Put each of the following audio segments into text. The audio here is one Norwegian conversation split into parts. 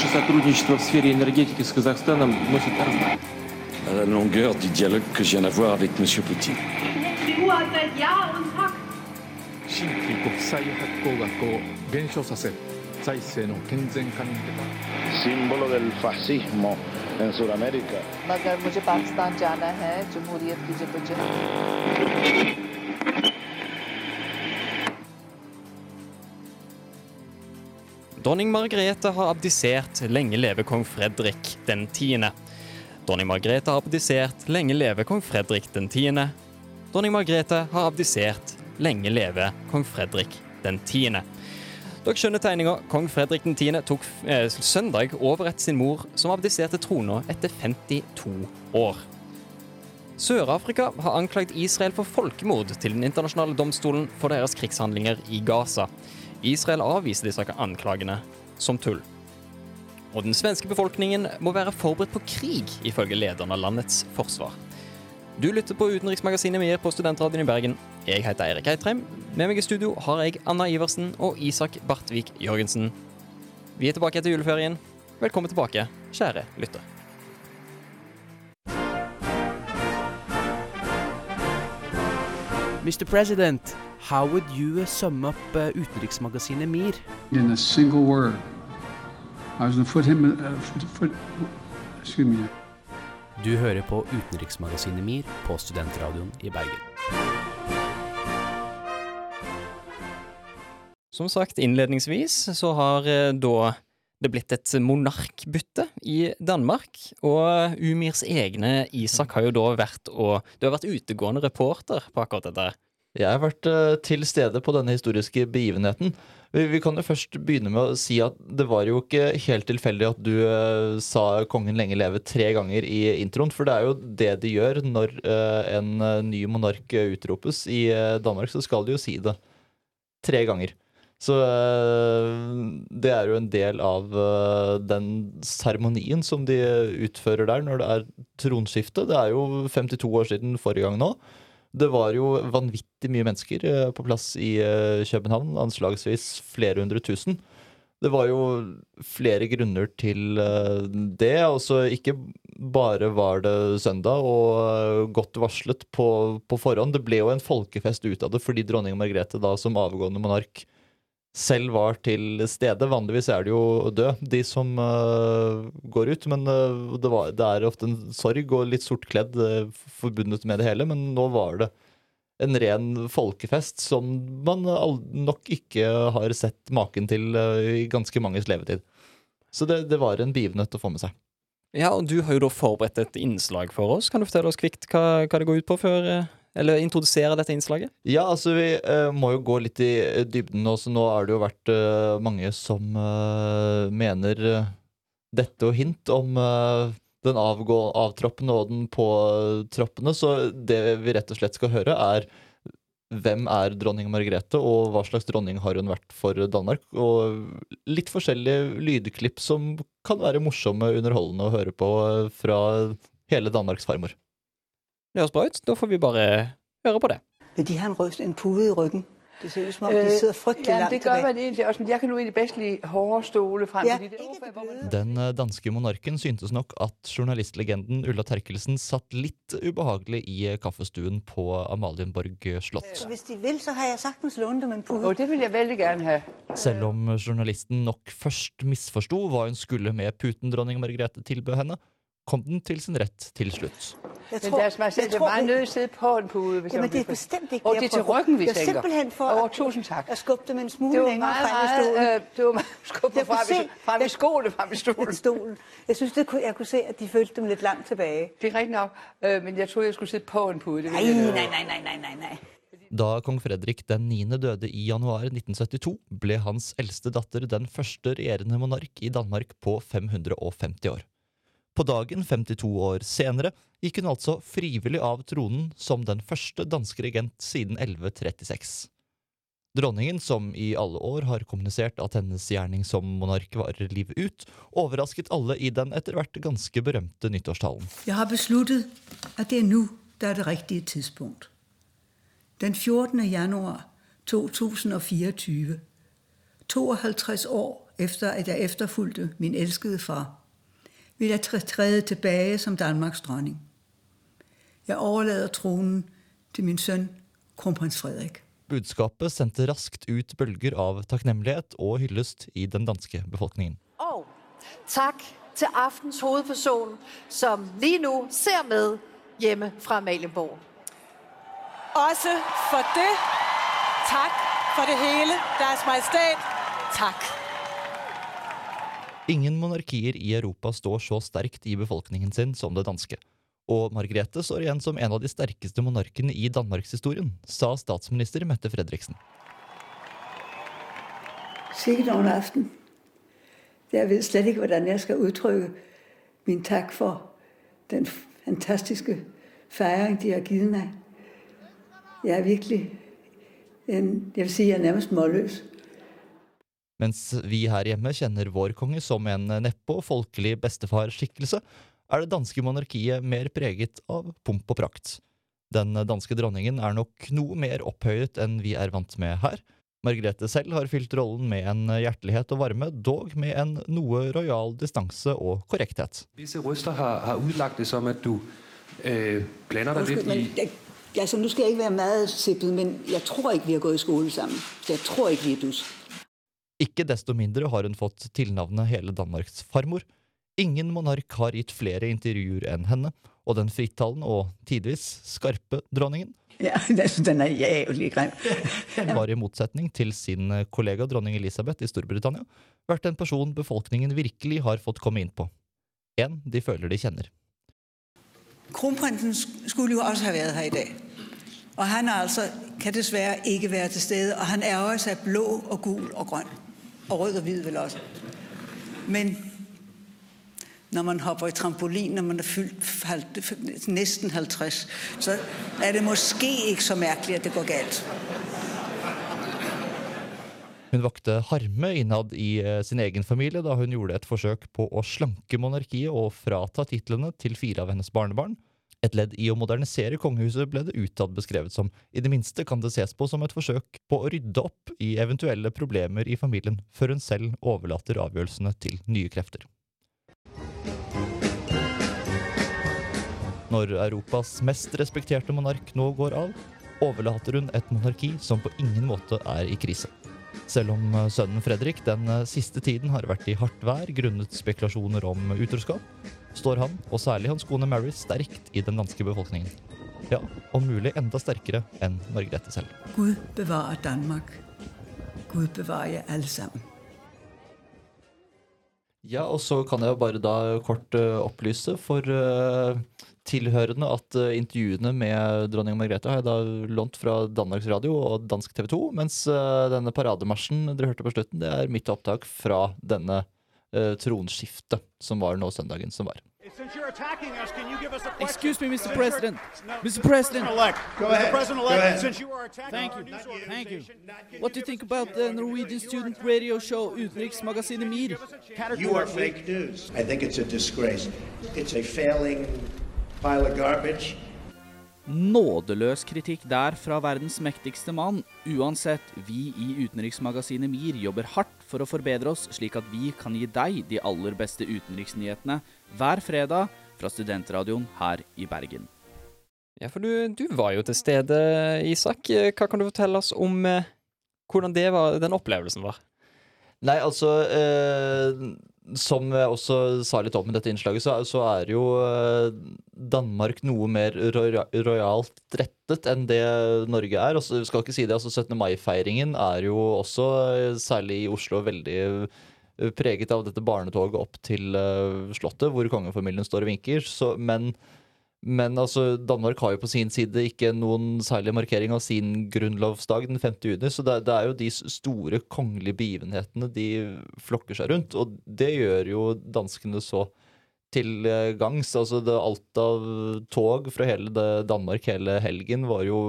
Наше сотрудничество в сфере энергетики с Казахстаном носит размах. À la longueur du dialogue que je viens d'avoir avec M. Poutine. Ruhe seit Jahr und Tag. Dronning Margrethe har abdisert. Lenge leve kong Fredrik den tiende. Dronning Margrethe har abdisert. Lenge leve kong Fredrik den tiende. Dronning Margrethe har abdisert. Lenge leve kong Fredrik den tiende. Dere skjønner tegninga. Kong Fredrik den tiende tok eh, søndag over etter sin mor, som abdiserte trona etter 52 år. Sør-Afrika har anklagd Israel for folkemord til den internasjonale domstolen for deres krigshandlinger i Gaza. Israel avviser disse anklagene som tull. Og den svenske befolkningen må være forberedt på krig, ifølge lederen av landets forsvar. Du lytter på Utenriksmagasinet Mer på Studentradioen i Bergen. Jeg heter Eirik Eitrheim. Med meg i studio har jeg Anna Iversen og Isak Bartvik Jørgensen. Vi er tilbake etter juleferien. Velkommen tilbake, kjære lytter. Mr. President, how would you sum up uh, utenriksmagasinet MIR? in a single word. I was going to put him, uh, foot, foot, excuse me, Du hører på utenriksmagasinet MIR på Studentradioen i Bergen. Som sagt innledningsvis så har eh, da det blitt et monarkbytte i Danmark. Og Umirs egne Isak har jo da vært og Du har vært utegående reporter på akkurat dette. Jeg har vært eh, til stede på denne historiske begivenheten. Vi, vi kan jo først begynne med å si at det var jo ikke helt tilfeldig at du eh, sa 'kongen lenge leve' tre ganger i introen, for det er jo det de gjør når eh, en ny monark utropes. I Danmark så skal de jo si det tre ganger. Så eh, det er jo en del av eh, den seremonien som de utfører der når det er tronskifte. Det er jo 52 år siden forrige gang nå. Det var jo vanvittig mye mennesker eh, på plass i København, anslagsvis flere hundre tusen. Det var jo flere grunner til det. Altså ikke bare var det søndag og godt varslet på, på forhånd. Det ble jo en folkefest ut av det fordi dronning Margrethe da som avgående monark selv var til stede. Vanligvis er det jo død, de som uh, går ut. Men uh, det, var, det er ofte en sorg og litt sortkledd uh, forbundet med det hele. Men nå var det en ren folkefest som man nok ikke har sett maken til i ganske manges levetid. Så det, det var en begivenhet å få med seg. Ja, og du har jo da forberedt et innslag for oss. Kan du fortelle oss kvikt hva, hva det går ut på før Eller introdusere dette innslaget? Ja, altså vi uh, må jo gå litt i eh, dybden Også. nå har det jo vært uh, mange som uh, mener dette og hint om den avgå, avtroppende og den påtroppende. Så det vi rett og slett skal høre, er hvem er dronning Margrethe, og hva slags dronning har hun vært for Danmark? Og litt forskjellige lydklipp som kan være morsomme, underholdende å høre på fra hele Danmarks farmor. Det høres bra ut. Da får vi bare høre på det. Men de har en, røst, en pude i ryggen. Det ser ut som om de Øh, sidder frygtelig ja, det gør tilbage. man egentlig også, men jeg kan nu egentlig bedst lide hårde stole frem, Ja, det man... Den eh, danske monarken syntes nok at journalistlegenden Ulla Terkelsen satt litt ubehagelig i kaffestuen på Amalienborg slott. Så hvis de vil, så har jeg sagtens lånt dem en pude. Og det vil jeg veldig gerne ha. Selv om journalisten nok først misforsto hva hun skulle med puten dronning Margrethe tilbød henne, kom den til sin rett til slutt. Jeg Men lad os det er bare nødt til at sidde på en pude, hvis Jamen, det er bestemt ikke Og det, det er til ryggen, vi Det er tænker. simpelthen for at- tusind tak. at skubbe dem en smule Det var længere meget, frem i stolen. øh, det var meget skubbe Jeg frem, se- frem i skoene, frem i stolen. stolen. Jeg synes, det kunne, jeg kunne se, at de følte dem lidt langt tilbage. Det er rigtigt nok, øh, men jeg troede, jeg skulle sidde på en pude. Det Nej, nej, nej, nej, nej, nej, nej. Da kong Fredrik den 9. døde i januar 1972, ble hans eldste datter den første regjerende monark i Danmark på 550 år. På dagen 52 år senere gikk hun altså frivillig av tronen som den første danske regent siden 1136. Dronningen, som i alle år har kommunisert at hennes gjerning som monark varer livet ut, overrasket alle i den etter hvert ganske berømte nyttårstalen. Jeg har besluttet, at det er nå det er det riktige tidspunkt. Den 14. januar 2024, 52 år efter at jeg efterfulgte min elskede far, vil jeg træde tilbage som Danmarks dronning. Jeg overlader tronen til min søn, kronprins Frederik. Budskapet sendte raskt ut bølger av takknemlighet og hyllest i den danske befolkningen. Og takk til aftens hovedperson, som lige nu ser med hjemme fra Malienborg. Også for det. Takk for det hele. Deres majestæt. Tak. Ingen monarkier i Europa står så sterkt i befolkningen sin som det danske. Og Margrethe står igjen som en av de sterkeste monarkene i danmarkshistorien, sa statsminister Mette Fredriksen. Sikkert en aften. Jeg vet slett ikke hvordan jeg skal uttrykke min takk for den fantastiske feiring de har gitt meg. Jeg er virkelig en, Jeg vil si jeg er nærmest målløs. Mens vi her hjemme kjenner vår konge som en neppe og folkelig bestefarskikkelse, er det danske monarkiet mer preget av pomp og prakt. Den danske dronningen er nok noe mer opphøyet enn vi er vant med her. Margrethe selv har fylt rollen med en hjertelighet og varme, dog med en noe rojal distanse og korrekthet. Visse røster har, har utlagt det som at du øh, blander deg litt i altså, Nå skal jeg ikke være meget sippet, men jeg tror ikke vi har gått i skole sammen. Jeg tror ikke vi er dus. Ikke desto mindre har hun fått tilnavnet hele Danmarks farmor. Ingen monark har gitt flere intervjuer enn henne, og den frittalende og tidvis skarpe dronningen Ja, den er jævlig grei. Var i motsetning til sin kollega dronning Elisabeth i Storbritannia vært en person befolkningen virkelig har fått komme inn på. En de føler de kjenner. Kronprinsen skulle jo også ha vært her i dag. Og han er altså, kan dessverre ikke være til stede, og han ærger seg blå og gul og grønn. Og rød og hvid vel også. Men når man hopper i trampolin når man er fylt nesten 50, så er det måske ikke så merkelig at det går galt. Hun vakte harme innad i eh, sin egen familie da hun gjorde et forsøk på å slanke monarkiet og frata titlene til fire av hennes barnebarn. Et ledd i å modernisere kongehuset ble det utad beskrevet som. I det minste kan det ses på som et forsøk på å rydde opp i eventuelle problemer i familien, før hun selv overlater avgjørelsene til nye krefter. Når Europas mest respekterte monark nå går av, overlater hun et monarki som på ingen måte er i krise. Selv om sønnen Fredrik den siste tiden har vært i hardt vær grunnet spekulasjoner om utroskap, står han, og særlig hans kone Mary, sterkt i den danske befolkningen. Ja, om mulig enda sterkere enn Margrethe selv. Gud bevarer Danmark. Gud bevarer alle sammen. Ja, og så kan jeg bare da kort uh, opplyse for uh, tilhørende at uh, intervjuene med dronning Margrethe har jeg da lånt fra Danmarks Radio og dansk TV 2, mens denne parademarsjen dere hørte på slutten, det er mitt opptak fra denne tronskiftet som var nå søndagen som var. Excuse me, Mr. President. Mr. President. Go ahead. President Go ahead. Since you are attacking Thank our you. Thank you. What do you think about the Norwegian student radio show Utenriksmagasinet Mir? You are fake news. I think it's a disgrace. It's a failing pile of garbage. Nådeløs kritikk der fra verdens mektigste mann. Uansett, vi i Utenriksmagasinet MIR jobber hardt for å forbedre oss, slik at vi kan gi deg de aller beste utenriksnyhetene hver fredag fra studentradioen her i Bergen. Ja, for du, du var jo til stede, Isak. Hva kan du fortelle oss om eh, hvordan det var, den opplevelsen var? Nei, altså eh, Som jeg også sa litt om i dette innslaget, så, så er jo eh, Danmark noe mer rojalt rettet enn det Norge er. Altså, vi skal ikke si det, altså 17. mai-feiringen er jo også, eh, særlig i Oslo, veldig eh, preget av dette barnetoget opp til Slottet, hvor kongefamilien står og vinker. Så, men men altså, Danmark har jo på sin side ikke noen særlig markering av sin grunnlovsdag den 5. juni, så det, det er jo de store kongelige begivenhetene de flokker seg rundt. Og det gjør jo danskene så til eh, gangs. Altså det, alt av tog fra hele det Danmark hele helgen var jo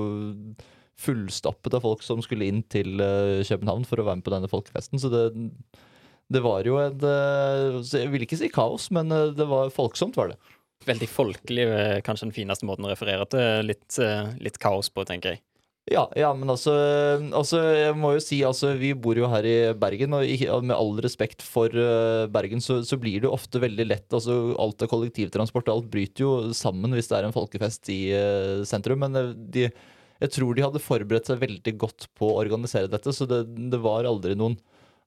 fullstappet av folk som skulle inn til eh, København for å være med på denne folkefesten. Så det, det var jo et eh, Jeg vil ikke si kaos, men det var folksomt, var det. Veldig folkelig, eh, kanskje den fineste måten å referere til litt, eh, litt kaos på, tenker jeg. Ja, ja, men altså, altså Jeg må jo si, altså vi bor jo her i Bergen, og med all respekt for uh, Bergen, så, så blir det jo ofte veldig lett altså Alt av kollektivtransport, alt bryter jo sammen hvis det er en folkefest i uh, sentrum. Men eh, de, jeg tror de hadde forberedt seg veldig godt på å organisere dette, så det, det var aldri noen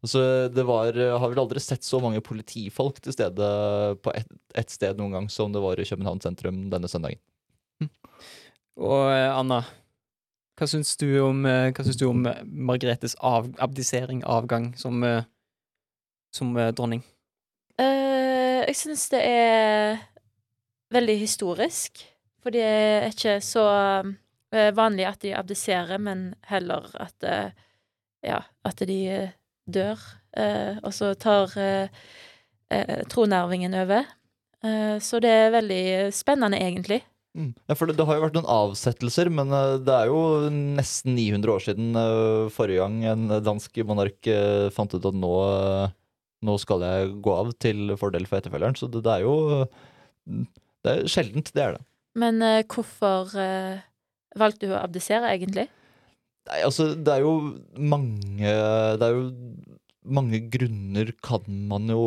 Altså, det var, jeg har vel aldri sett så mange politifolk til stede på ett et sted noen gang som det var i København sentrum denne søndagen. Og eh, Anna, hva syns du om, eh, syns du om eh, Margretes av, abdisering, avgang, som, eh, som eh, dronning? Uh, jeg syns det er veldig historisk. For det er ikke så eh, vanlig at de abdiserer, men heller at eh, Ja, at de eh, dør. eh, og så tar eh, eh, tronarvingen over. Eh, så det er veldig spennende, egentlig. Mm. Ja, for det, det har jo vært noen avsettelser, men det er jo nesten 900 år siden forrige gang en dansk monark fant ut at nå, nå skal jeg gå av til fordel for etterfølgeren. Så det, det er jo Det er sjeldent, det er det. Men hvorfor valgte hun å abdisere, egentlig? Nei, altså, det er jo mange Det er jo mange grunner, kan man jo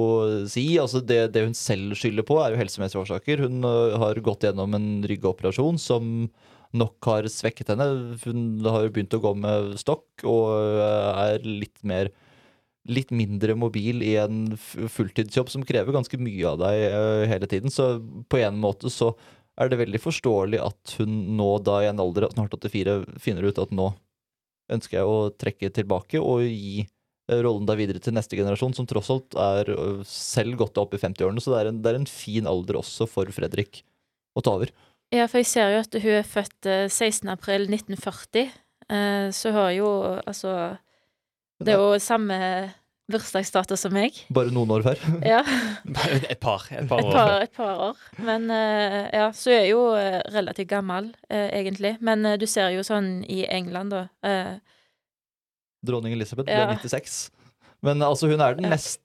si. Altså, det, det hun selv skylder på, er jo helsemessige årsaker. Hun øh, har gått gjennom en ryggoperasjon som nok har svekket henne. Hun har begynt å gå med stokk og øh, er litt mer Litt mindre mobil i en fulltidsjobb som krever ganske mye av deg øh, hele tiden. Så på en måte så er det veldig forståelig at hun nå da i en alder av snart 84 finner ut at nå ønsker jeg å trekke tilbake og gi eh, rollen der videre til neste generasjon, som tross alt er selv gått opp i 50-årene. Så det er, en, det er en fin alder også for Fredrik å ta over. Ja, for jeg ser jo at hun er født eh, 16. april 1940, eh, så hun har jo altså Det er jo samme bursdagsdato som meg. Bare noen år før. Ja. et par, et par Et år. par, et par år. Men eh, ja, så er jeg jo eh, relativt gammel, eh, egentlig. Men du ser jo sånn i England, da. Dronning Elisabeth ble Ja. 96. Men altså, hun er den nest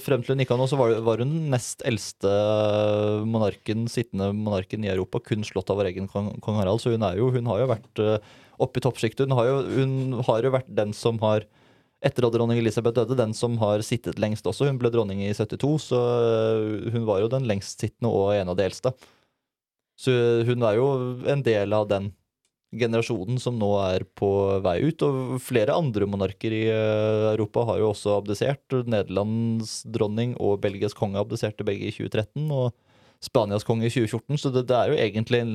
Frem til hun gikk av nå, så var, var hun den nest eldste monarken, sittende monarken i Europa, kun slått av vår egen kong, kong Harald. Så hun, er jo, hun har jo vært oppe i toppsjiktet. Hun, hun har jo vært den som har etter at dronning Elisabeth døde, den som har sittet lengst også. Hun ble dronning i 72, så hun var jo den lengstsittende og en av de eldste. Så hun er jo en del av den generasjonen som nå er på vei ut. Og flere andre monarker i eh, Europa har jo også abdisert. Nederlands dronning og Belgias konge abdiserte begge i 2013, og Spanias konge i 2014. Så det, det er jo egentlig en,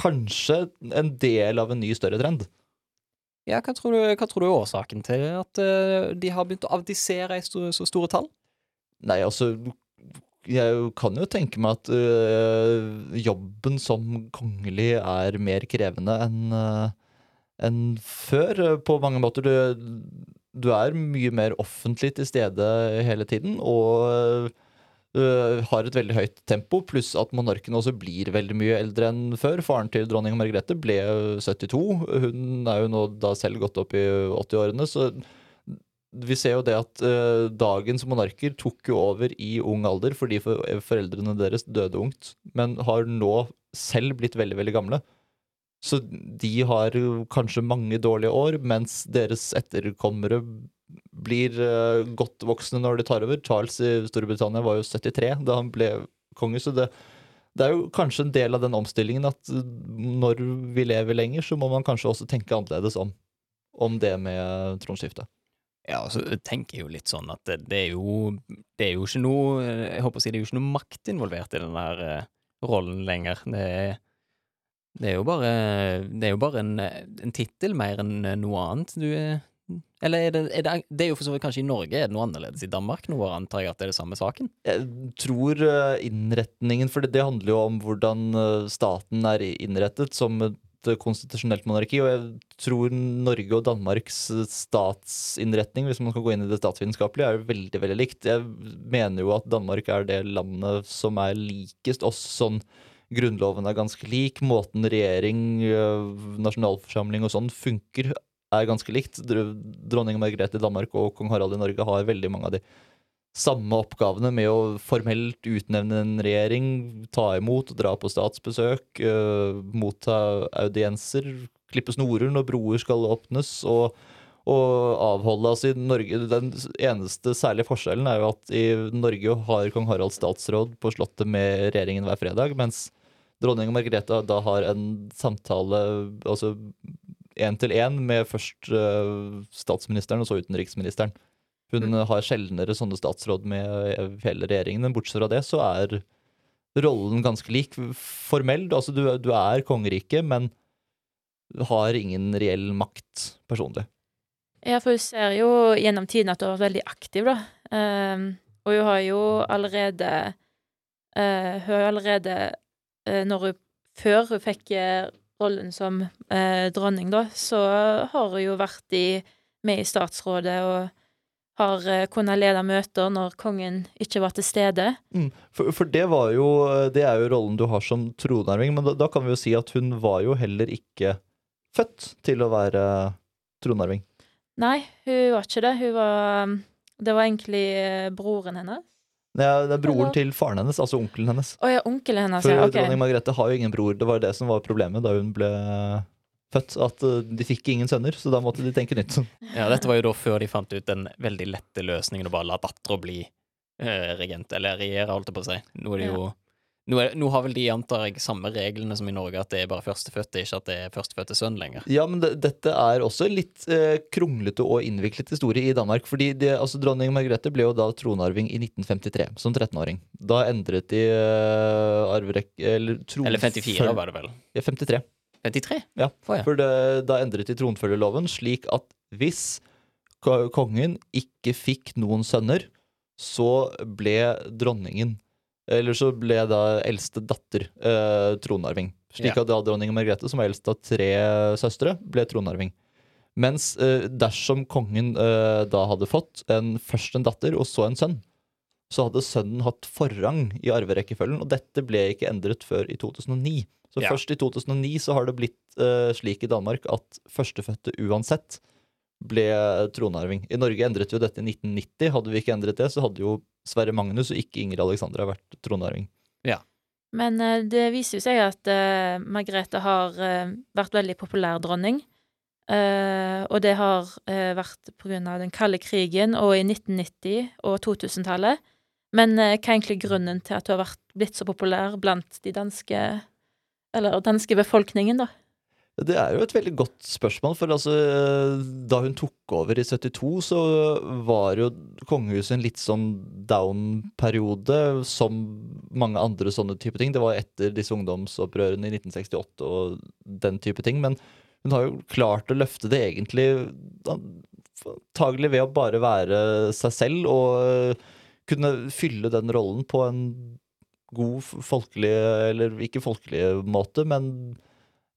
kanskje en del av en ny, større trend. Ja, hva tror, du, hva tror du er årsaken til at eh, de har begynt å abdisere i sto- så store tall? Nei, altså Jeg kan jo tenke meg at øh, jobben som kongelig er mer krevende enn øh, en før. På mange måter. Du, du er mye mer offentlig til stede hele tiden, og øh, har et veldig høyt tempo, pluss at monarken også blir veldig mye eldre enn før. Faren til dronning Margrethe ble 72. Hun er jo nå da selv gått opp i 80-årene, så vi ser jo det at uh, dagens monarker tok jo over i ung alder fordi for, foreldrene deres døde ungt, men har nå selv blitt veldig, veldig gamle. Så de har kanskje mange dårlige år, mens deres etterkommere blir eh, godt voksne når de tar over. Charles i Storbritannia var jo 73 da han ble konge, så det, det er jo kanskje en del av den omstillingen at eh, når vi lever lenger, så må man kanskje også tenke annerledes om, om det med tronskiftet. Ja, så tenker jeg jo litt sånn at det, er jo Det er jo ikke noe Jeg håper å si det er jo ikke noe makt involvert i den der uh, rollen lenger. Det er, det er jo bare Det er jo bare en, en tittel mer enn noe annet. Du er Eller er det, er det Det er jo for så vidt kanskje i Norge. Er det noe annerledes i Danmark? Nå antar jeg at det er det samme saken? Jeg tror eh, innretningen, for det, det handler jo om hvordan eh, staten er innrettet som et konstitusjonelt monarki, og jeg tror Norge og Danmarks eh, statsinnretning, hvis man skal gå inn i det statsvitenskapelige, er veldig, veldig likt. Jeg mener jo at Danmark er det landet som er likest oss sånn Grunnloven er ganske lik, måten regjering, nasjonalforsamling og sånn funker er ganske likt. Dr- Dronning Margrethe i Danmark og kong Harald i Norge har veldig mange av de samme oppgavene med å formelt utnevne en regjering, ta imot, dra på statsbesøk, uh, motta audienser, klippe snorer når broer skal åpnes, og, og avholde altså i Norge, Den eneste særlige forskjellen er jo at i Norge har kong Harald statsråd på Slottet med regjeringen hver fredag, mens dronning Margrethe da har en samtale altså én til én med først eh, statsministeren og så utenriksministeren. Hun Mm. har sjeldnere sånne statsråd med hele regjeringen, men bortsett fra det så er rollen ganske lik. Formell, altså du, du er kongerike, men har ingen reell makt personlig. Ja, for hun ser jo gjennom tiden at hun har vært veldig aktiv, da. Um, og hun har jo allerede uh, Hun har allerede uh, når hun Før hun fikk eh, rollen som eh, dronning, da, så har hun jo vært i, med i statsrådet og har eh, kunnet lede møter når kongen ikke var til stede. Mm. For, for det var jo Det er jo rollen du har som tronarving, men da, da kan vi jo si at hun var jo heller ikke født til å være tronarving. Nei, hun var ikke det. Hun var Det var egentlig eh, broren hennes. Det er, det er broren til faren hennes, altså onkelen hennes. Oh, ja, onkelen hennes, For ja. Ok. dronning Margrethe har jo ingen bror. Det var det som var problemet da hun ble født. At eh, de fikk ingen sønner, så da måtte de tenke nytt. Ja, dette var jo da før de fant ut den veldig lette løsningen å bare la dattera bli eh, regent, eller regjere, holdt jeg på å si. Nå er det jo nå, er, nå har vel de, antar jeg, samme reglene som i Norge, at det er bare førstefødte, ikke at det er førstefødte sønn lenger. Ja, men det, dette er også litt eh, kronglete og innviklet historie i Danmark. fordi det, altså, Dronning Margrethe ble jo da tronarving i 1953, som 13-åring. Da endret de eh, arverekke Eller tron... Eller 54 var det vel? Ja, 53. 53? Ja, for, for det, da endret de tronfølgerloven slik at hvis kongen ikke fikk noen sønner, så ble dronningen Eller så ble da eldste datter eh, tronarving. Slik at da dronning Margrethe, som var eldst av tre søstre, ble tronarving. Mens eh, dersom kongen eh, da hadde fått en, først en datter og så en sønn, så hadde sønnen hatt forrang i arverekkefølgen, og dette ble ikke endret før i 2009. Så Ja. først i 2009 så har det blitt eh, slik i Danmark at førstefødte uansett ble tronarving. I Norge endret jo dette i 1990. Hadde vi ikke endret det, så hadde jo Sverre Magnus og ikke Ingrid Alexandra vært tronarving. Ja. Men uh, det viser jo seg at uh, Margrethe har uh, vært veldig populær dronning. Eh, og det har vært på grunn av den kalde krigen og i 1990- og 2000-tallet. Men hva er egentlig grunnen til at hun har vært, blitt så populær blant de danske Eller danske befolkningen, da? Det er jo et veldig godt spørsmål, for altså da hun tok over i 72, så var jo kongehuset en litt sånn down-periode, som mange andre sånne type ting. Det var etter disse ungdomsopprørene i 1968 og den type ting. Men hun har jo klart å løfte det egentlig antagelig ved å bare være seg selv og kunne fylle den rollen på en god folkelig, eller ikke folkelig måte, men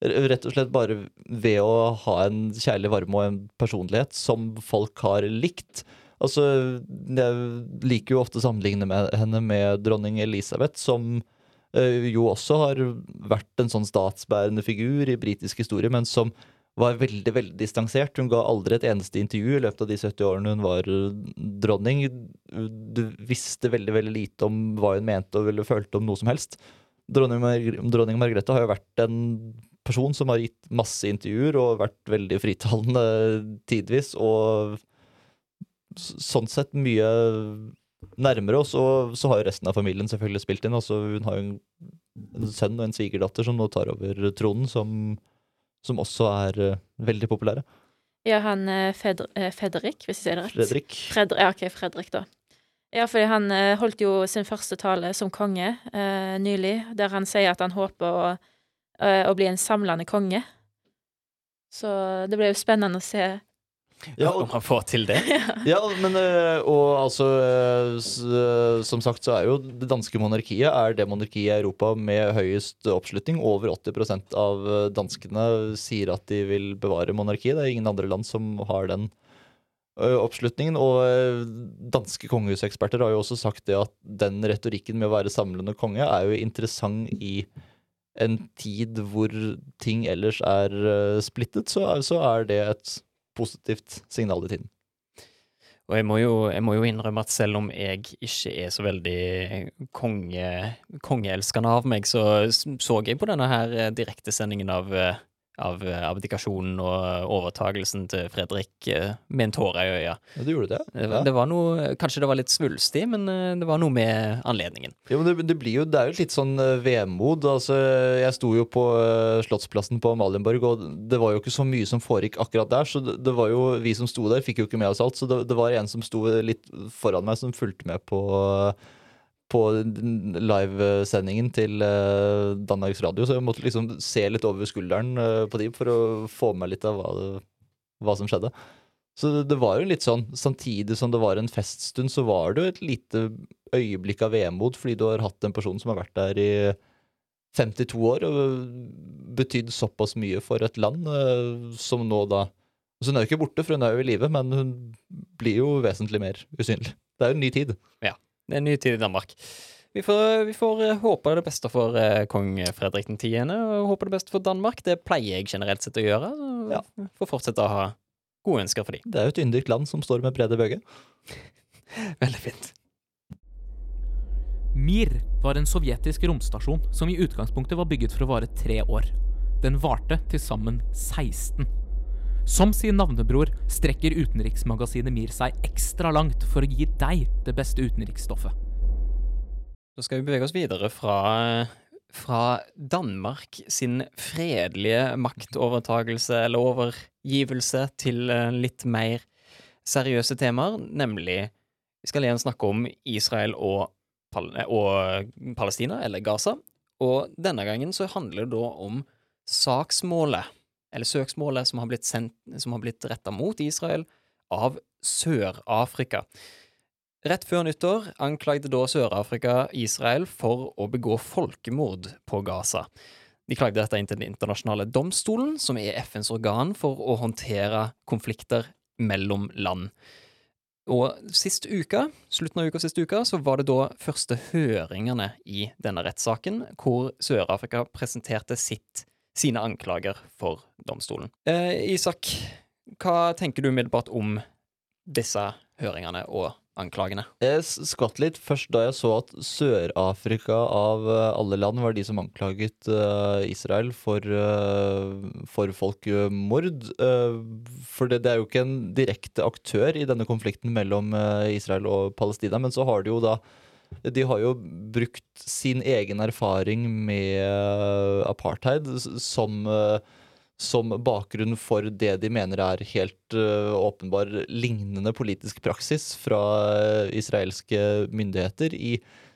rett og slett bare ved å ha en kjærlig varme og en personlighet som folk har likt. Altså, jeg liker jo ofte å sammenligne med henne med dronning Elisabeth, som eh, jo også har vært en sånn statsbærende figur i britisk historie, men som var veldig veldig distansert. Hun ga aldri et eneste intervju i løpet av de 70 årene hun var eh, dronning. Du visste veldig veldig lite om hva hun mente og ville følte om noe som helst. Dronning, Mar dronning Margrethe har jo vært en person som har gitt masse intervjuer og vært veldig fritalende tidvis, og sånn sett mye nærmere oss. Og så har jo resten av familien selvfølgelig spilt inn. Altså, hun har jo en, sønn og en svigerdatter som nå tar over tronen, som, som også er eh, veldig populære. Ja, han eh, Feder eh, Fredrik, hvis jeg sier det rett. Fredrik. Fredri- ja, ok, Fredrik, da. Ja, fordi han holdt jo sin første tale som konge eh, nylig, der han sier at han håper å, eh, å bli en samlende konge. Så det blir jo spennende å se. Ja, Om han får til det. Ja, men øh, og altså øh, Som sagt så er jo det danske monarkiet er det monarkiet i Europa med høyest oppslutning. Over 80% av danskene sier at de vil bevare monarkiet. Det er ingen andre land som har den oppslutningen. Og danske kongehuseksperter har jo også sagt det at den retorikken med å være samlende konge er jo interessant i en tid hvor ting ellers er øh, splittet, så, er- så er det et positivt signal i tiden. Og jeg må, jo, jeg må jo innrømme at selv om jeg ikke er så veldig konge, kongeelskende av meg, så så jeg på denne her eh, direktesendingen av eh, av eh, abdikasjonen og overtagelsen til Fredrik eh, med en tåre i øya. Ja, du gjorde det. Det var, Ja. det var noe, kanskje det var litt svulstig, men eh, det var noe med anledningen. Ja, men det, det blir jo, det er jo litt sånn vemod. Altså, jeg sto jo på Slottsplassen på Malienborg, og det var jo ikke så mye som foregikk akkurat der. Så det, det var jo, vi som sto der, fikk jo ikke med oss alt. Så det, det var en som sto litt foran meg, som fulgte med på på livesendingen til eh, Danmarks Radio, så jeg måtte liksom se litt over skulderen eh, på de for å få med litt av hva, hva som skjedde. Så det, det var jo litt sånn, samtidig som det var en feststund, så var det jo et lite øyeblikk av vemod, fordi du har hatt en person som har vært der i 52 år og betydd såpass mye for et land, eh, som nå da Så hun er jo ikke borte, for hun er jo i live, men hun blir jo vesentlig mer usynlig. Det er jo en ny tid. Ja, det er en ny tid i Danmark. Vi får, vi får eh, håpe det beste for eh, kong Fredrik den 10., og håpe det beste for Danmark. Det pleier jeg generelt sett å gjøre. Ja. Får fortsette å ha gode ønsker for dem. Det er jo et yndig land som står med brede bøge. Veldig fint. Mir var en sovjetisk romstasjon som i utgangspunktet var bygget for å vare tre år. Den varte til sammen 16. Som sin navnebror strekker utenriksmagasinet Mir seg ekstra langt for å gi deg det beste utenriksstoffet. Da skal vi bevege oss videre fra, fra Danmark sin fredelige maktovertagelse eller overgivelse til eh, litt mer seriøse temaer, nemlig Vi skal igjen snakke om Israel og, Pal og Palestina, eller Gaza. Og denne gangen så handler det da om saksmålet, eller søksmålet, som har blitt, sendt, som har blitt retta mot Israel av Sør-Afrika. Rett før nyttår anklagde da Sør-Afrika Israel for å begå folkemord på Gaza. De klagde dette inn til Den internasjonale domstolen, som er FNs organ for å håndtere konflikter mellom land. Og sist uke, slutten av uka sist uke, så var det da første høringene i denne rettssaken, hvor Sør-Afrika presenterte sitt, sine anklager for domstolen. Eh, Isak, hva tenker du umiddelbart om disse høringene og anklagene? Jeg skvatt litt først da jeg så at Sør-Afrika av eh, alle land var de som anklaget uh, Israel for, uh, for folkemord. Uh, for det, det er jo ikke en direkte aktør i denne konflikten mellom Israel og Palestina, men så har de jo da de har jo brukt sin egen erfaring med eh, apartheid som eh, som bakgrunn for det de mener er helt øh, åpenbar lignende politisk praksis fra israelske myndigheter i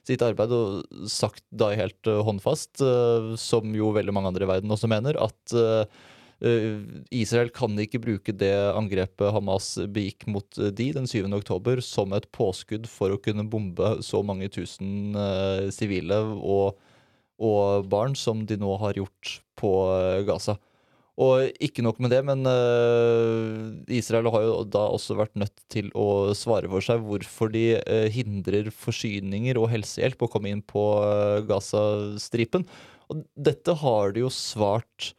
sitt arbeid, og sagt da helt håndfast, som jo veldig mange andre i verden også mener, at Israel kan ikke bruke det angrepet Hamas begikk mot øh, de den 7. oktober som et påskudd for å kunne bombe så mange tusen øh, sivile og, og barn som de nå har gjort på Gaza. Og ikke nok med det, men Israel har jo da også vært nødt til å svare for seg hvorfor de hindrer forsyninger og helsehjelp å komme inn på Gazastripen. Og dette har de jo svart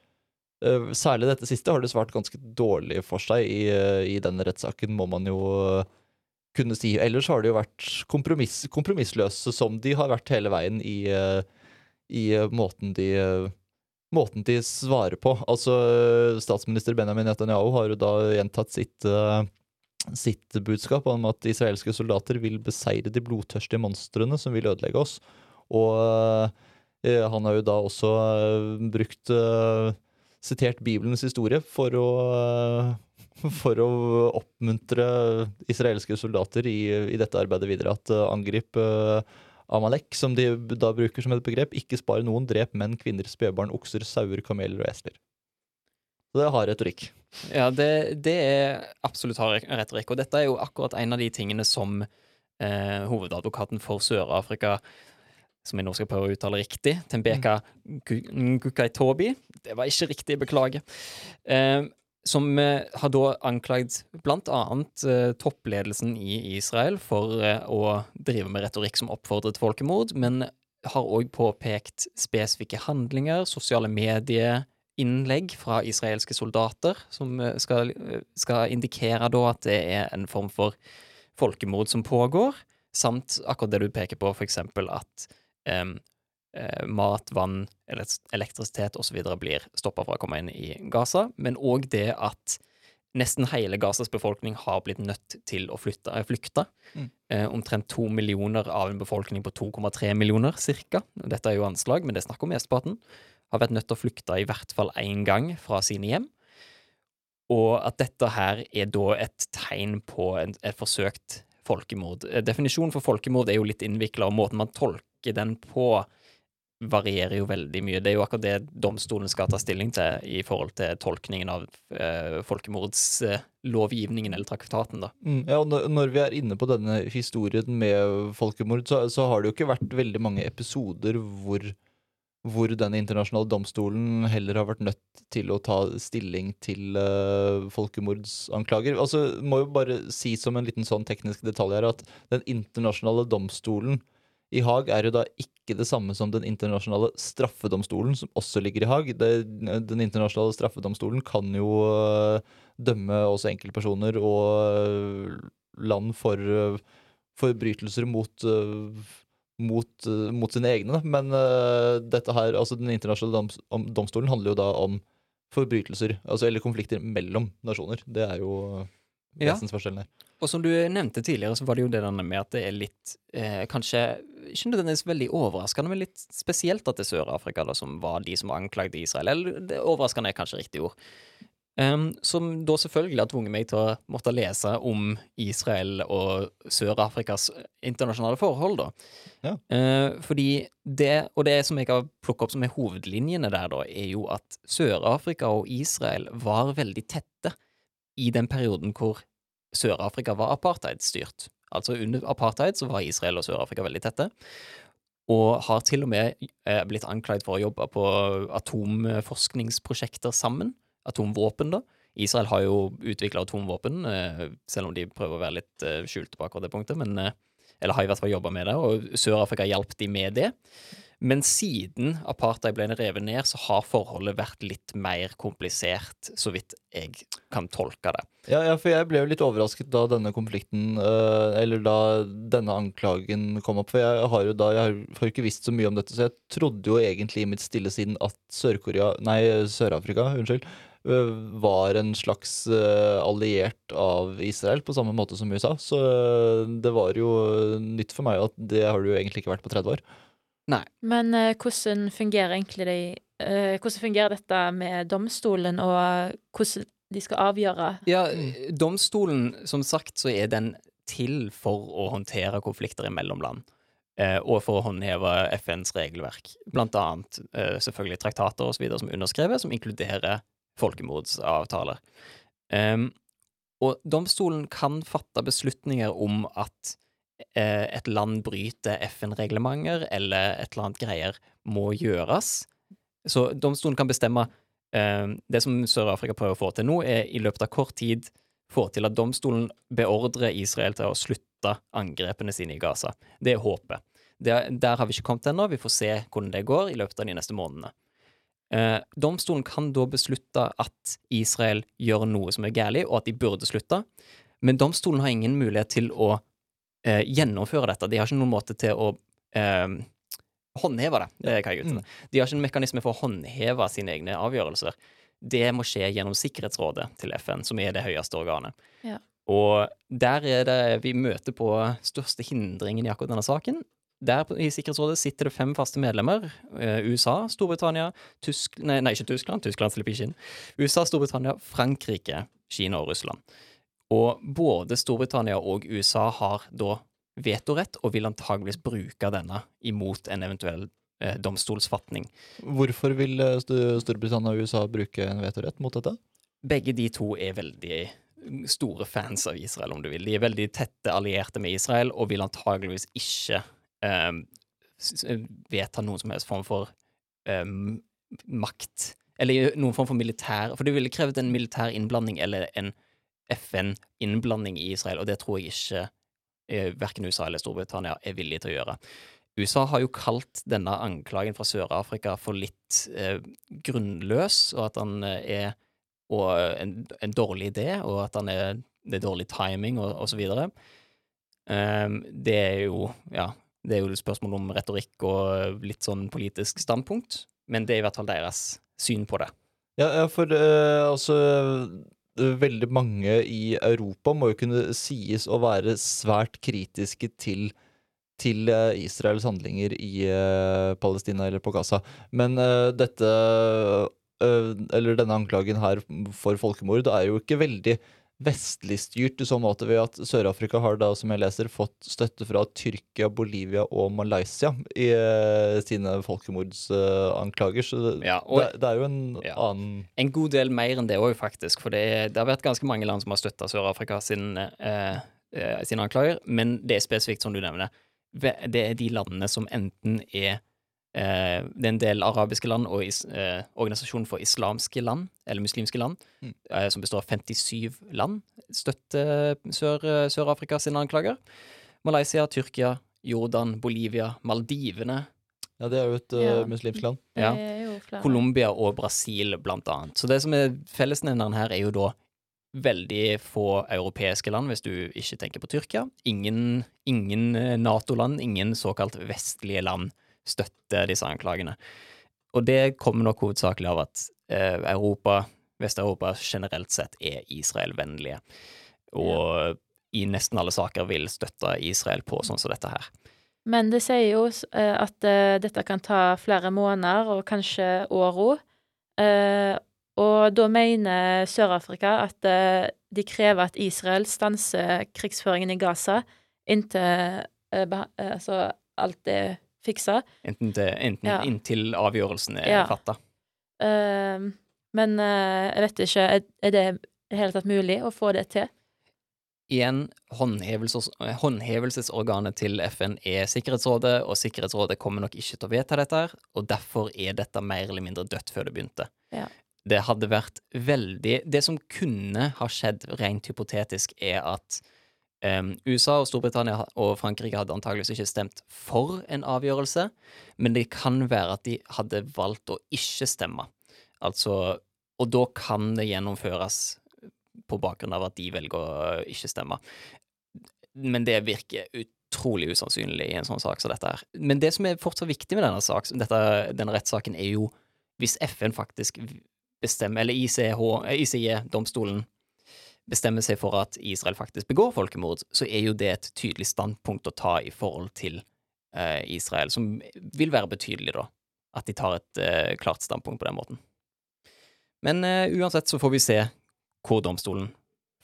Særlig dette siste har det svart ganske dårlig for seg i, øh, i denne rettssaken, må man jo øh, kunne si. Ellers har de jo vært kompromiss, kompromissløse, som de har vært hele veien i, i måten de måten de svarer på. Altså, Statsminister Benjamin Netanyahu har jo da gjentatt sitt, eh, sitt budskap om at israelske soldater vil beseire de blodtørstige monstrene som vil ødelegge oss. Og eh, han har jo da også eh, brukt eh, Sitert Bibelens historie for å eh, for å oppmuntre israelske soldater i, i dette arbeidet videre. At uh, angrip eh, Amalek, som de da bruker som et begrep, ikke spar noen, drep menn, kvinner, spedbarn, okser, sauer, kameler og esler. Så det har retorikk. Ja, det, det er absolutt hard retorikk, og dette er jo akkurat en av de tingene som eh, hovedadvokaten for Sør-Afrika, som jeg nå skal prøve å uttale riktig, Tembeka Gukaitobi Det var ikke riktig, beklager. Eh, som eh, har da anklagd annet eh, toppledelsen i Israel for eh, å drive med retorikk som oppfordrer til folkemord, men har òg påpekt spesifikke handlinger, sosiale medieinnlegg fra israelske soldater, som eh, skal, eh, skal indikere da at det er en form for folkemord som pågår, samt akkurat det du peker på, eksempel at mat, vann, elek- elektrisitet osv. blir stoppa fra å komme inn i Gaza, men òg det at nesten hele Gazas befolkning har blitt nødt til å flytte, eh, flykte. Mm. Eh, omtrent to millioner av en befolkning på 2,3 millioner, cirka. Dette er jo anslag, men det er snakk om mesteparten. Har vært nødt til å flykte i hvert fall én gang fra sine hjem. Og at dette her er da et tegn på en, et forsøkt folkemord. Eh, Definisjonen for folkemord er jo litt innvikla, og måten man tolker den på, varierer jo veldig mye. Det er jo akkurat det domstolen skal ta stilling til i forhold til tolkningen av eh, folkemordslovgivningen eller traktaten, da. Mm, ja, og når- vi er inne på denne historien med folkemord, så, så har det jo ikke vært veldig mange episoder hvor, hvor den internasjonale domstolen heller har vært nødt til å ta stilling til uh, folkemordsanklager. Altså, må jo bare si som en liten sånn teknisk detalj her at den internasjonale domstolen i Haag er jo da ikke det samme som den internasjonale straffedomstolen, som også ligger i Haag. Den internasjonale straffedomstolen kan jo øh, dømme også enkeltpersoner og øh, land for øh, forbrytelser mot, mot, mot sine egne. Men dette her, altså den internasjonale doms, om, domstolen handler jo da om forbrytelser, altså, eller konflikter mellom nasjoner. Det er jo. Vesensforskjellen her. Og som du nevnte tidligere, så var det jo det med at det er litt eh, Kanskje ikke nødvendigvis veldig overraskende, men litt spesielt at det er Sør-Afrika da, som var de som anklagde Israel. Eller det overraskende er kanskje riktig ord. Um, som da selvfølgelig har tvunget meg til å måtte lese om Israel og Sør-Afrikas internasjonale forhold, da. Ja. Uh, fordi det, og det som jeg har plukket opp som er hovedlinjene der, da, er jo at Sør-Afrika og Israel var veldig tette i den perioden hvor Sør-Afrika var apartheidstyrt. Altså under apartheid så var Israel og Sør-Afrika veldig tette. Og har til og med eh, blitt anklaget for å jobbe på atomforskningsprosjekter sammen. Atomvåpen, da. Israel har jo utvikla atomvåpen, eh, selv om de prøver å være litt eh, skjulte på akkurat det punktet. Men, eller har i hvert fall jobba med det, og Sør-Afrika hjalp de med det. Men siden apartheid ble revet ned, så har forholdet vært litt mer komplisert, så vidt jeg kan tolke det. Ja, ja, for jeg ble jo litt overrasket da denne konflikten øh, Eller da denne anklagen kom opp. For jeg har jo da Jeg har ikke visst så mye om dette, så jeg trodde jo egentlig i mitt stille sinn at Sør-Korea Nei, Sør-Afrika, unnskyld. øh, Var en slags øh, alliert av Israel, på samme måte som USA. Så det var jo nytt for meg at det har det jo egentlig ikke vært på 30 år. Nei. Men uh, hvordan fungerer egentlig de uh, Hvordan fungerer dette med domstolen, og hvordan de skal avgjøre Ja, domstolen, som sagt, så er den til for å håndtere konflikter i land. Uh, og for å håndheve FNs regelverk. Blant annet selvfølgelig traktater og så videre som er underskrevet, som inkluderer folkemordsavtaler. Um, og domstolen kan fatte beslutninger om at et land bryter FN-reglementer, eller et eller annet greier må gjøres. Så domstolen kan bestemme eh, Det som Sør-Afrika prøver å få til nå, er i løpet av kort tid få til at domstolen beordrer Israel til å slutte angrepene sine i Gaza. Det er håpet. Det, der har vi ikke kommet ennå. Vi får se hvordan det går i løpet av de neste månedene. Eh, domstolen kan da beslutte at Israel gjør noe som er galt, og at de burde slutte, men domstolen har ingen mulighet til å eh, gjennomføre dette. De har ikke noen måte til å eh, håndheve det. Det hva jeg er. De har ikke en mekanisme for å håndheve sine egne avgjørelser. Det må skje gjennom Sikkerhetsrådet til FN, som er det høyeste organet. Ja. Og der er det vi møter på største hindringen i akkurat denne saken. Der i Sikkerhetsrådet sitter det fem faste medlemmer. Eh, USA, Storbritannia, Tysk... Nei, nei, ikke Tyskland. Tyskland slipper ikke inn. USA, Storbritannia, Frankrike, Kina og Russland. Og både Storbritannia og USA har da vetorett, og vil antageligvis bruke denne imot en eventuell eh, domstolsfatning. Hvorfor vil øh, Storbritannia og USA bruke en vetorett mot dette? Begge de to er veldig store fans av Israel, om du vil. De er veldig tette allierte med Israel, og vil antageligvis ikke eh, vedta noen som helst form for eh, makt Eller noen form for militær For det ville krevet en militær innblanding eller en FN-innblanding i Israel, og det tror jeg ikke eh, verken USA eller Storbritannia er villige til å gjøre. USA har jo kalt denne anklagen fra Sør-Afrika for litt eh, grunnløs, og at han eh, er og en, en dårlig idé, og at han er, det er dårlig timing, og, osv. videre. Ehm, det er jo Ja. Det er jo et spørsmål om retorikk og litt sånn politisk standpunkt, men det er i hvert fall deres syn på det. Ja, ja for uh, altså eh, Veldig mange i Europa må jo kunne sies å være svært kritiske til til eh, Israels handlinger i eh, Palestina eller på Gaza. Men eh, dette Eller denne anklagen her for folkemord er jo ikke veldig vestlig styrt i så måte ved at Sør-Afrika har da, som jeg leser, fått støtte fra Tyrkia, Bolivia og Malaysia i eh, sine folkemordsanklager. så det, Ja, og- det, det er jo en annen En god del mer enn det òg, faktisk. For det, det har vært ganske mange land som har støtta Sør-Afrika sin, eh, eh, sine anklager. Men det er spesifikt, som du nevner, det er de landene som enten er eh, Det er en del arabiske land og is, eh, Organisasjonen for islamske land, eller muslimske land, Mm. eh, som består av 57 land, støtter Sør- Sør-Afrika sine anklager. Malaysia, Tyrkia, Jordan, Bolivia, Maldivene. Ja, det er jo et eh, Ja. muslimsk land. Ja. Colombia og Brasil, blant annet. Så det som er fellesnevneren her, er jo da veldig få europeiske land, hvis du ikke tenker på Tyrkia. Ingen, ingen eh, Nato-land, ingen såkalt vestlige land støtter disse anklagene. Og det kommer nok hovedsakelig av at eh, Europa, Vest-Europa generelt sett er Israel-vennlige. Og i nesten alle saker vil støtte Israel på sånn som dette her. Men det sier jo eh, at eh, dette kan ta flere måneder, og kanskje åra. Og da mener Sør-Afrika at de krever at Israel stanser krigsføringen i Gaza inntil altså alt er fiksa. Enten, til, enten Ja. inntil avgjørelsen er Ja. fatta. Uh, men uh, jeg vet ikke, er, er det i det hele tatt mulig å få det til? Igjen, håndhevelses, håndhevelsesorganet til FN er Sikkerhetsrådet, og Sikkerhetsrådet kommer nok ikke til å vedta dette, her, og derfor er dette mer eller mindre dødt før det begynte. Ja. Det hadde vært veldig Det som kunne ha skjedd rent hypotetisk, er at em, USA og Storbritannia og Frankrike hadde antageligvis ikke stemt for en avgjørelse, men det kan være at de hadde valgt å ikke stemme. Altså Og da kan det gjennomføres på bakgrunn av at de velger å ikke stemme. Men det virker utrolig usannsynlig i en sånn sak som dette her. Men det som er fortsatt viktig med denne, sak, dette, denne rettssaken, er jo hvis FN faktisk bestemmer, eller ICH, ICJ-domstolen bestemmer seg for at Israel faktisk begår folkemord, så er jo det et tydelig standpunkt å ta i forhold til eh, Israel, som vil være betydelig, da. At de tar et eh, klart standpunkt på den måten. Men eh, uansett så får vi se hvor domstolen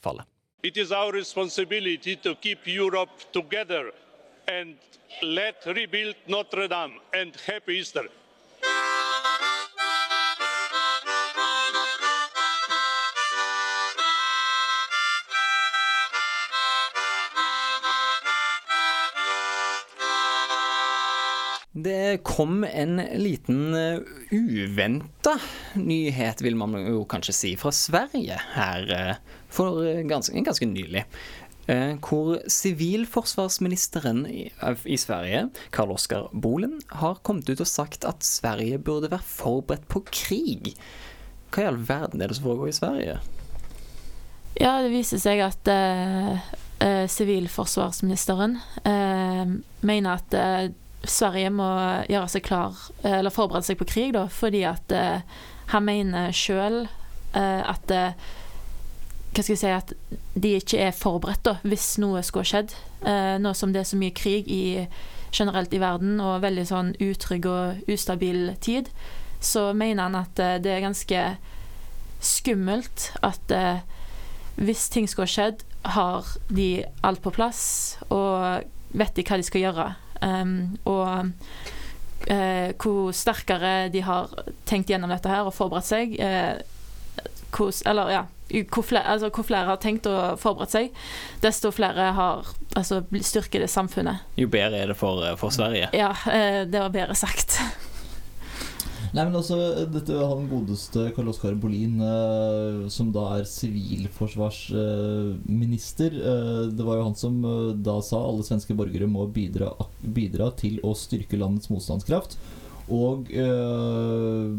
faller. It is our responsibility to keep Europe together and let rebuild Notre Dame and happy Easter. Det kom en liten uh, uventa nyhet, vil man jo kanskje si, fra Sverige her eh, for eh, ganske, ganske nylig. Eh, hvor sivilforsvarsministeren i, Sverige, Karl Oskar Bolen, har kommet ut og sagt at Sverige burde være forberedt på krig. Hva i all verden er det som foregår i Sverige? Ja, det viser seg at sivilforsvarsministeren eh, sivilforsvarsministeren eh, mener at eh, Sverige må gjøre seg klar, eh, eller forberede seg på krig, da, fordi at eh, han mener sjøl at eh, Hva skal jeg si At de ikke er forberedt da, hvis noe skulle skjedd. Eh, nå som det er så mye krig i, generelt i verden, og veldig sånn utrygg og ustabil tid, så mener han at eh, det er ganske skummelt at eh, hvis ting skulle skjedd, har de alt på plass, og vet de hva de skal gjøre. Um, og uh, hvor sterkere de har tenkt gjennom dette her og forberedt seg, Uh, hvor, eller ja, hvor flere, altså, hvor flere har tenkt og forberedt seg, desto flere har altså, styrket det samfunnet. Jo bedre er det for, eh, for Sverige. Ja, uh, det var bedre sagt. Nei, men altså, dette Han godeste Karl Oskar Bolin, eh, som da er sivilforsvarsminister eh, Det var jo han som eh, da sa alle svenske borgere må bidra, bidra til å styrke landets motstandskraft. Og eh,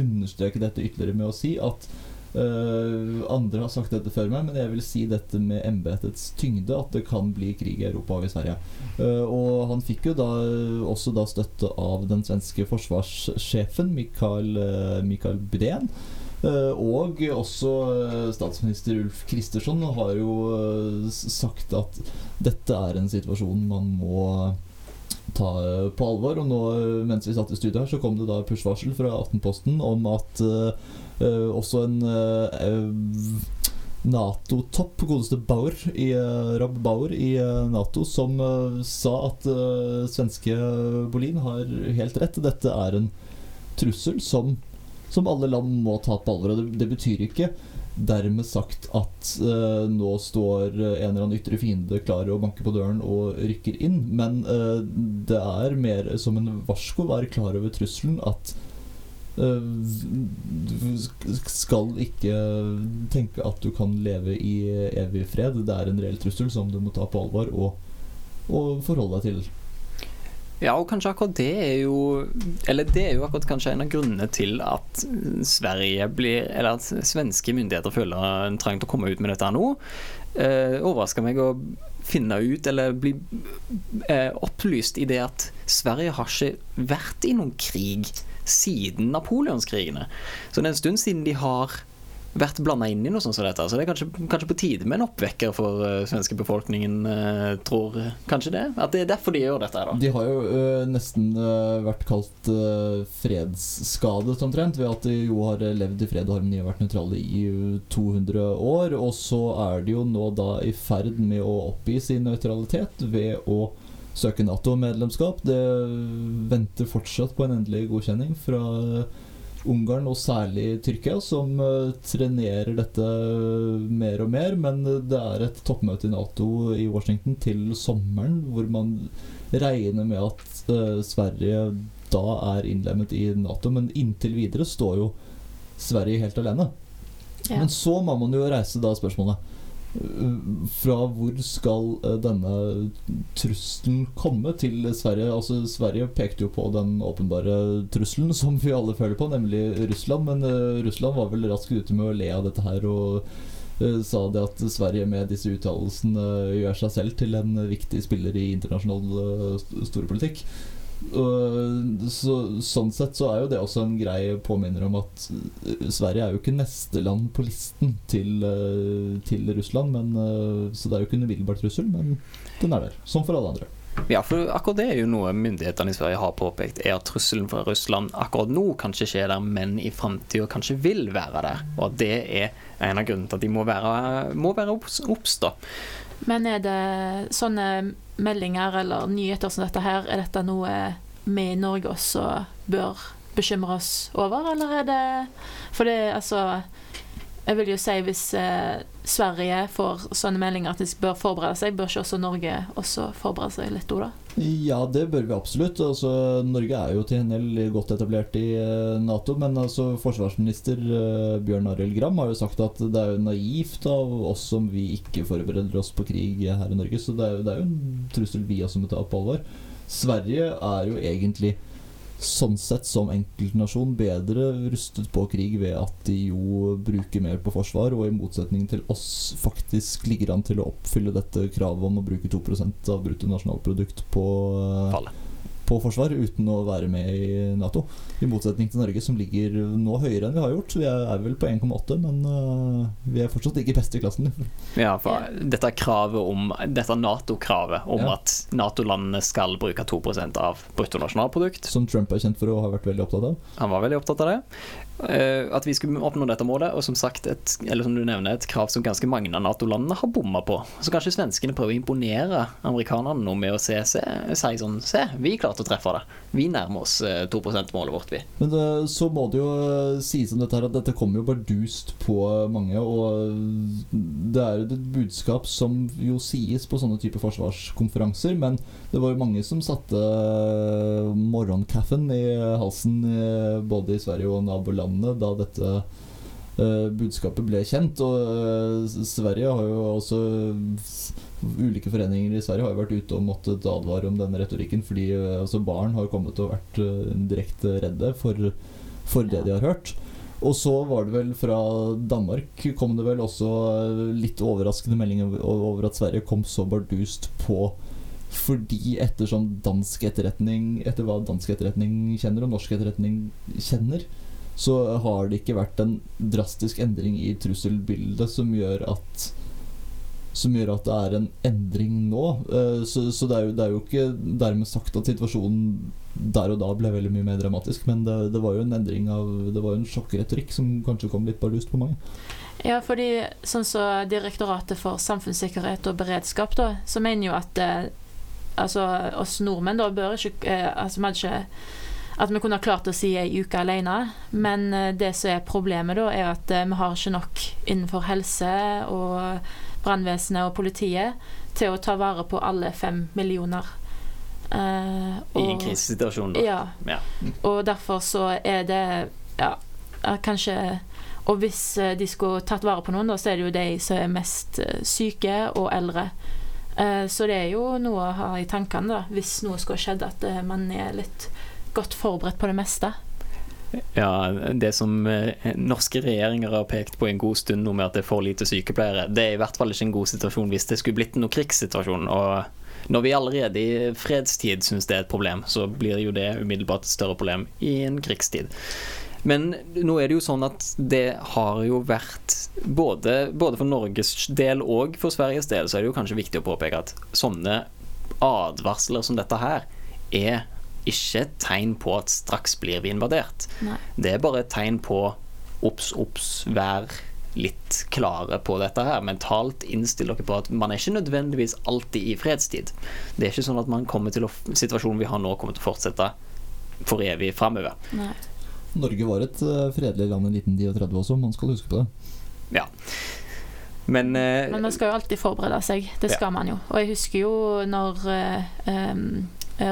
understreke dette ytterligere med å si at Eh, andre har sagt dette før meg, men jeg vil si dette med embetets tyngde, at det kan bli krig i Europa og i Sverige. Uh, og han fikk jo da også da støtte av den svenske forsvarssjefen Mikael, uh, Mikael. Eh, og også eh, statsminister Ulf Kristersson har jo eh, sagt at dette er en situasjon man må ta eh, på alvor. Og nå, eh, mens vi satt i studio her, så kom det da push-varsel fra Aftenposten om at eh, eh, også en eh, Nato-topp, godeste Bauer i, eh, Rob Bauer i eh, Nato, som eh, sa at eh, svenske Bolin har helt rett. Dette er en trussel som, som alle land må ta på alvor. Det, det betyr ikke dermed sagt at eh, nå står en eller annen ytre fiende klar og banker på døren og rykker inn. Men eh, det er mer som en varsko. Være klar over trusselen at eh, skal ikke tenke at du kan leve i evig fred. Det er en reell trussel som du må ta på alvor og, og forholde deg til. Ja, og kanskje akkurat det er jo Eller det er jo akkurat kanskje en av grunnene til at Sverige blir Eller at svenske myndigheter føler en trang til å komme ut med dette nå. Eh, Overrasker meg å finne ut eller bli eh, opplyst i det at Sverige har ikke vært i noen krig siden napoleonskrigene. Så det er en stund siden de har vært blanda inn i noe sånt som dette. Så det er kanskje, kanskje på tide med en oppvekker for uh, svenske befolkningen, uh, tror kanskje det? At det er derfor de gjør dette da? De har jo uh, nesten uh, vært kalt fredsskadet omtrent, ved at de jo har levd i fred og harmoni og vært nøytrale i øh, 200 år. Og så er de jo nå da i ferd med å oppgi sin nøytralitet ved å søke Nato-medlemskap. Det venter fortsatt på en endelig godkjenning fra Ungarn og særlig Tyrkia, som uh, trenerer dette mer og mer. Men det er et toppmøte i Nato i Washington til sommeren hvor man regner med at uh, Sverige da er innlemmet i Nato. Men inntil videre står jo Sverige helt alene. Ja. Men så må man jo reise da spørsmålet fra hvor skal eh, denne trusselen komme til Sverige? Altså Sverige pekte jo på den åpenbare trusselen som vi alle føler på, nemlig Russland. Men uh, Russland var vel raskt ute med å le av dette her og uh, sa det at Sverige med disse uttalelsene uh, gjør seg selv til en viktig spiller i internasjonal storpolitikk. Så, sånn sett så er jo det også en grei påminner om at eh, Sverige er jo ikke neste land på listen til, eh, til Russland. Men, eh, så det er jo ikke en umiddelbar trussel, men den er der. Som for alle andre. Ja, for akkurat det er jo noe myndighetene i Sverige har påpekt, er at trusselen fra Russland akkurat nå kanskje ikke er der, men i framtida kanskje vil være der. Og at det er en av grunnene til at de må være, må være obs, obs, da. Men er det sånne meldinger eller nyheter som dette her, er dette noe vi i Norge også bør bekymre oss over, eller er det For det, altså Jeg vil jo si hvis eh, Sverige får sånne meldinger at de bør forberede seg, bør ikke også Norge også forberede seg litt Oda? da? Ja, det bør vi absolutt. Altså, Norge er jo til en del godt etablert i uh, Nato. Men altså, forsvarsminister uh, Bjørn Arild Gram har jo sagt at det er jo naivt av oss som vi ikke forbereder oss på krig her i Norge. Så det er, jo- det er jo en trussel vi også må ta på alvor. Sverige er jo egentlig sånn sett som enkeltnasjon bedre rustet på krig ved at de jo bruker mer på forsvar, og i motsetning til oss faktisk ligger an til å oppfylle dette kravet om å bruke 2% av bruttonasjonalprodukt på, på forsvar uten å være med i Nato. I motsetning til Norge, som ligger nå høyere enn vi har gjort. Vi er, vel på 1,8, men uh, vi er fortsatt ikke best i klassen. Ja, for dette kravet om Dette Nato-kravet om Ja. at Nato-landene skal bruke 2% av bruttonasjonalprodukt. Som Trump er kjent for å ha vært veldig opptatt av. Han var veldig opptatt av det. Eh, at vi skulle oppnå dette målet, og som sagt, et, eller som du nevner, et krav som ganske mange av Nato-landene har bomma på. Så kanskje svenskene prøver å imponere amerikanerne nå med å se, se, si sånn Se, vi klarte å treffe det. Vi nærmer oss eh, 2 %-målet vårt, vi. Men det, så må det jo sies om dette her at dette kommer jo bardust på mange. Og det er et budskap som jo sies på sånne typer forsvarskonferanser. Men det var jo mange som satte morgenkaffen i halsen både i Sverige og nabolandene da dette øh, budskapet ble kjent. Og øh, Sverige har jo også Ulike foreninger i Sverige har jo vært ute og måttet advare om denne retorikken, fordi øh, altså barn har kommet og vært direkte redde for, for det de har hørt. Og så var det vel fra Danmark kom det vel også litt overraskende meldinger over at Sverige kom så bardust på fordi ettersom dansk etterretning Etter hva dansk etterretning kjenner og norsk etterretning kjenner, så har det ikke vært en drastisk endring i trusselbildet som gjør at som gjør at det er en endring nå. Eh, Så, så det, er jo, det er jo ikke dermed sagt at situasjonen der og da ble veldig mye mer dramatisk, men det, det var jo en endring av Det var jo en sjokkretorikk som kanskje kom litt bardust på mange. Ja, fordi sånn som Direktoratet for samfunnssikkerhet og beredskap, da, så mener jo at eh, altså oss nordmenn da bør ikke eh, Altså man ikke at vi kunne ha klart å si ei uke alene, men eh, det som er problemet da, er at eh, vi har ikke nok innenfor helse og brannvesenet og politiet til å ta vare på alle fem millioner. Eh, I en krisesituasjon, da. Ja. Ja. Og derfor så er det ja, kanskje Og hvis eh, de skulle tatt vare på noen, da, så er det jo de som er mest syke og eldre. Eh, Så det er jo noe å ha i tankene, da, hvis noe skulle skjedd, at man er litt godt forberedt på det meste. Ja, det som eh, norske regjeringer har pekt på en god stund nå med at det er for lite sykepleiere, det er i hvert fall ikke en god situasjon hvis det skulle blitt noen krigssituasjon. Og når vi allerede i fredstid syns det er et problem, så blir jo det umiddelbart et større problem i en krigstid. Men nå er det jo sånn at det har jo vært både, både for Norges del og for Sveriges del, så er det jo kanskje viktig å påpeke at sånne advarsler som dette her er ikke et tegn på at straks blir vi invadert. Nei. Det er bare et tegn på obs, obs, vær litt klare på dette her. Mentalt innstill dere på at man er ikke nødvendigvis alltid i fredstid. Det er ikke sånn at man kommer til å, situasjonen vi har nå, kommer til å fortsette for evig framover. Norge var et eh, fredelig land i 1939 også, man skal huske på det. Ja. Men, eh, Men man skal jo alltid forberede seg. Det skal Ja. man jo. Og jeg husker jo når eh, eh,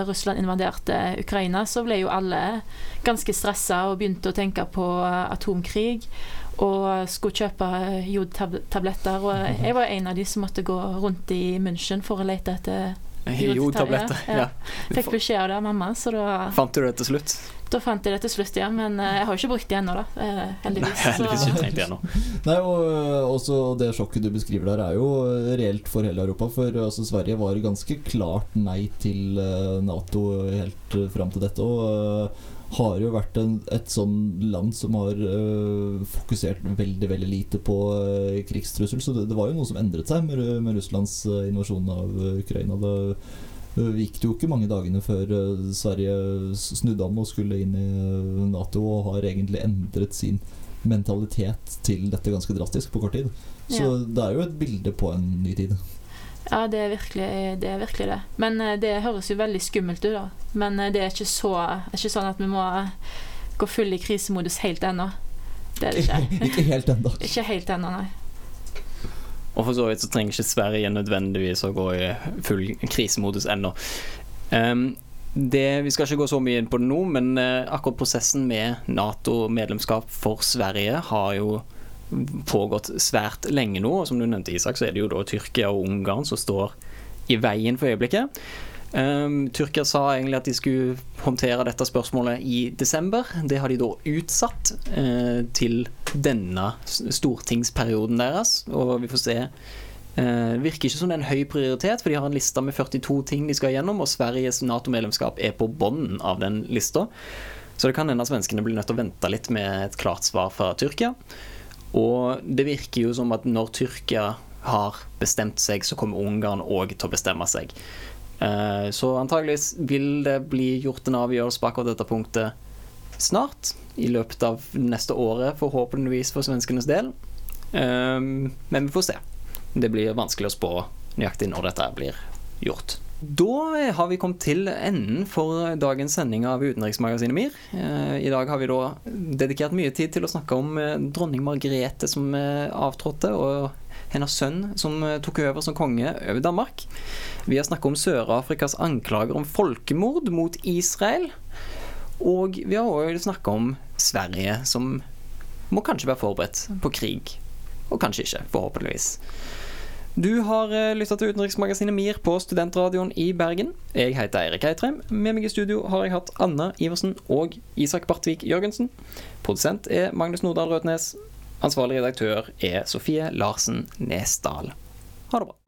Russland invaderte Ukraina, så ble jo alle ganske stressa og begynte å tenke på eh, atomkrig. Og skulle kjøpe eh, jodtabletter. Og jeg var en av de som måtte gå rundt i München for å lete etter Jodtabletter, ja. Fikk beskjed av det av mamma, så da, Fant du det til slutt? da fant jeg det til slutt, ja. Men eh, jeg har jo ikke brukt det ennå, da. eh, Heldigvis. Nei, heldigvis Så- ikke trengt det ennå. Nei, og øh, også det sjokket du beskriver der, er jo reelt for hele Europa. For altså, Sverige var ganske klart nei til Nato helt fram til dette. Og har jo vært en, et sånn land som har øh, fokusert veldig veldig lite på øh, krigstrussel. Så det, det var jo noe som endret seg med, med Russlands øh, invasjon av Ukraina. Det gikk det jo ikke mange dagene før Sverige snudde om og skulle inn i Nato, og har egentlig endret sin mentalitet til dette ganske drastisk på kort tid. Så Ja. det er jo et bilde på en ny tid. Ja, det er virkelig det. Er virkelig det. Men eh, det høres jo veldig skummelt ut, da. Men eh, det er ikke, så, er ikke sånn at vi må gå full i krisemodus helt ennå. Det er det ikke. Ikke helt ennå. Ikke helt ennå, nei. Og for så vidt så trenger ikke Sverige nødvendigvis å gå i full krisemodus ennå. Um, det, vi skal ikke gå så mye inn på det nå, men eh, akkurat prosessen med Nato-medlemskap for Sverige har jo pågått svært lenge nå. Og som du nevnte, Isak, så er det jo da Tyrkia og Ungarn som står i veien for øyeblikket. Um, Tyrkia sa egentlig at de skulle håndtere dette spørsmålet i desember. Det har de da utsatt uh, til denne stortingsperioden deres. Og vi får se. Uh, virker ikke som det er en høy prioritet, for de har en liste med 42 ting de skal gjennom, og Sveriges Nato-medlemskap er på bunnen av den lista. Så det kan hende svenskene blir nødt til å vente litt med et klart svar fra Tyrkia. Og det virker jo som at når Tyrkia har bestemt seg, så kommer Ungarn òg til å bestemme seg. Eh, Så antageligvis vil det bli gjort en avgjørelse akkurat dette punktet snart. I løpet av neste året, forhåpentligvis for svenskenes del. Eh, Men vi får se. Det blir vanskelig å spå nøyaktig når dette blir gjort. Da har vi kommet til enden for dagens sending av Utenriksmagasinet MIR. Eh, I dag har vi da dedikert mye tid til å snakke om eh, dronning Margrethe som eh, avtrådte, og hennes sønn som tok over som konge over Danmark. Vi har snakket om Sør-Afrikas anklager om folkemord mot Israel. Og vi har òg snakket om Sverige, som må kanskje være forberedt på krig. Og kanskje ikke, forhåpentligvis. Du har uh, lytta til Utenriksmagasinet MIR på Studentradioen i Bergen. Jeg heter Eirik Eitrheim. Med meg i studio har jeg hatt Anna Iversen og Isak Bartvik Jørgensen. Produsent er Magnus Nordahl Rødnes. Ansvarlig redaktør er Sofie Larsen Nesdal. Ha det bra.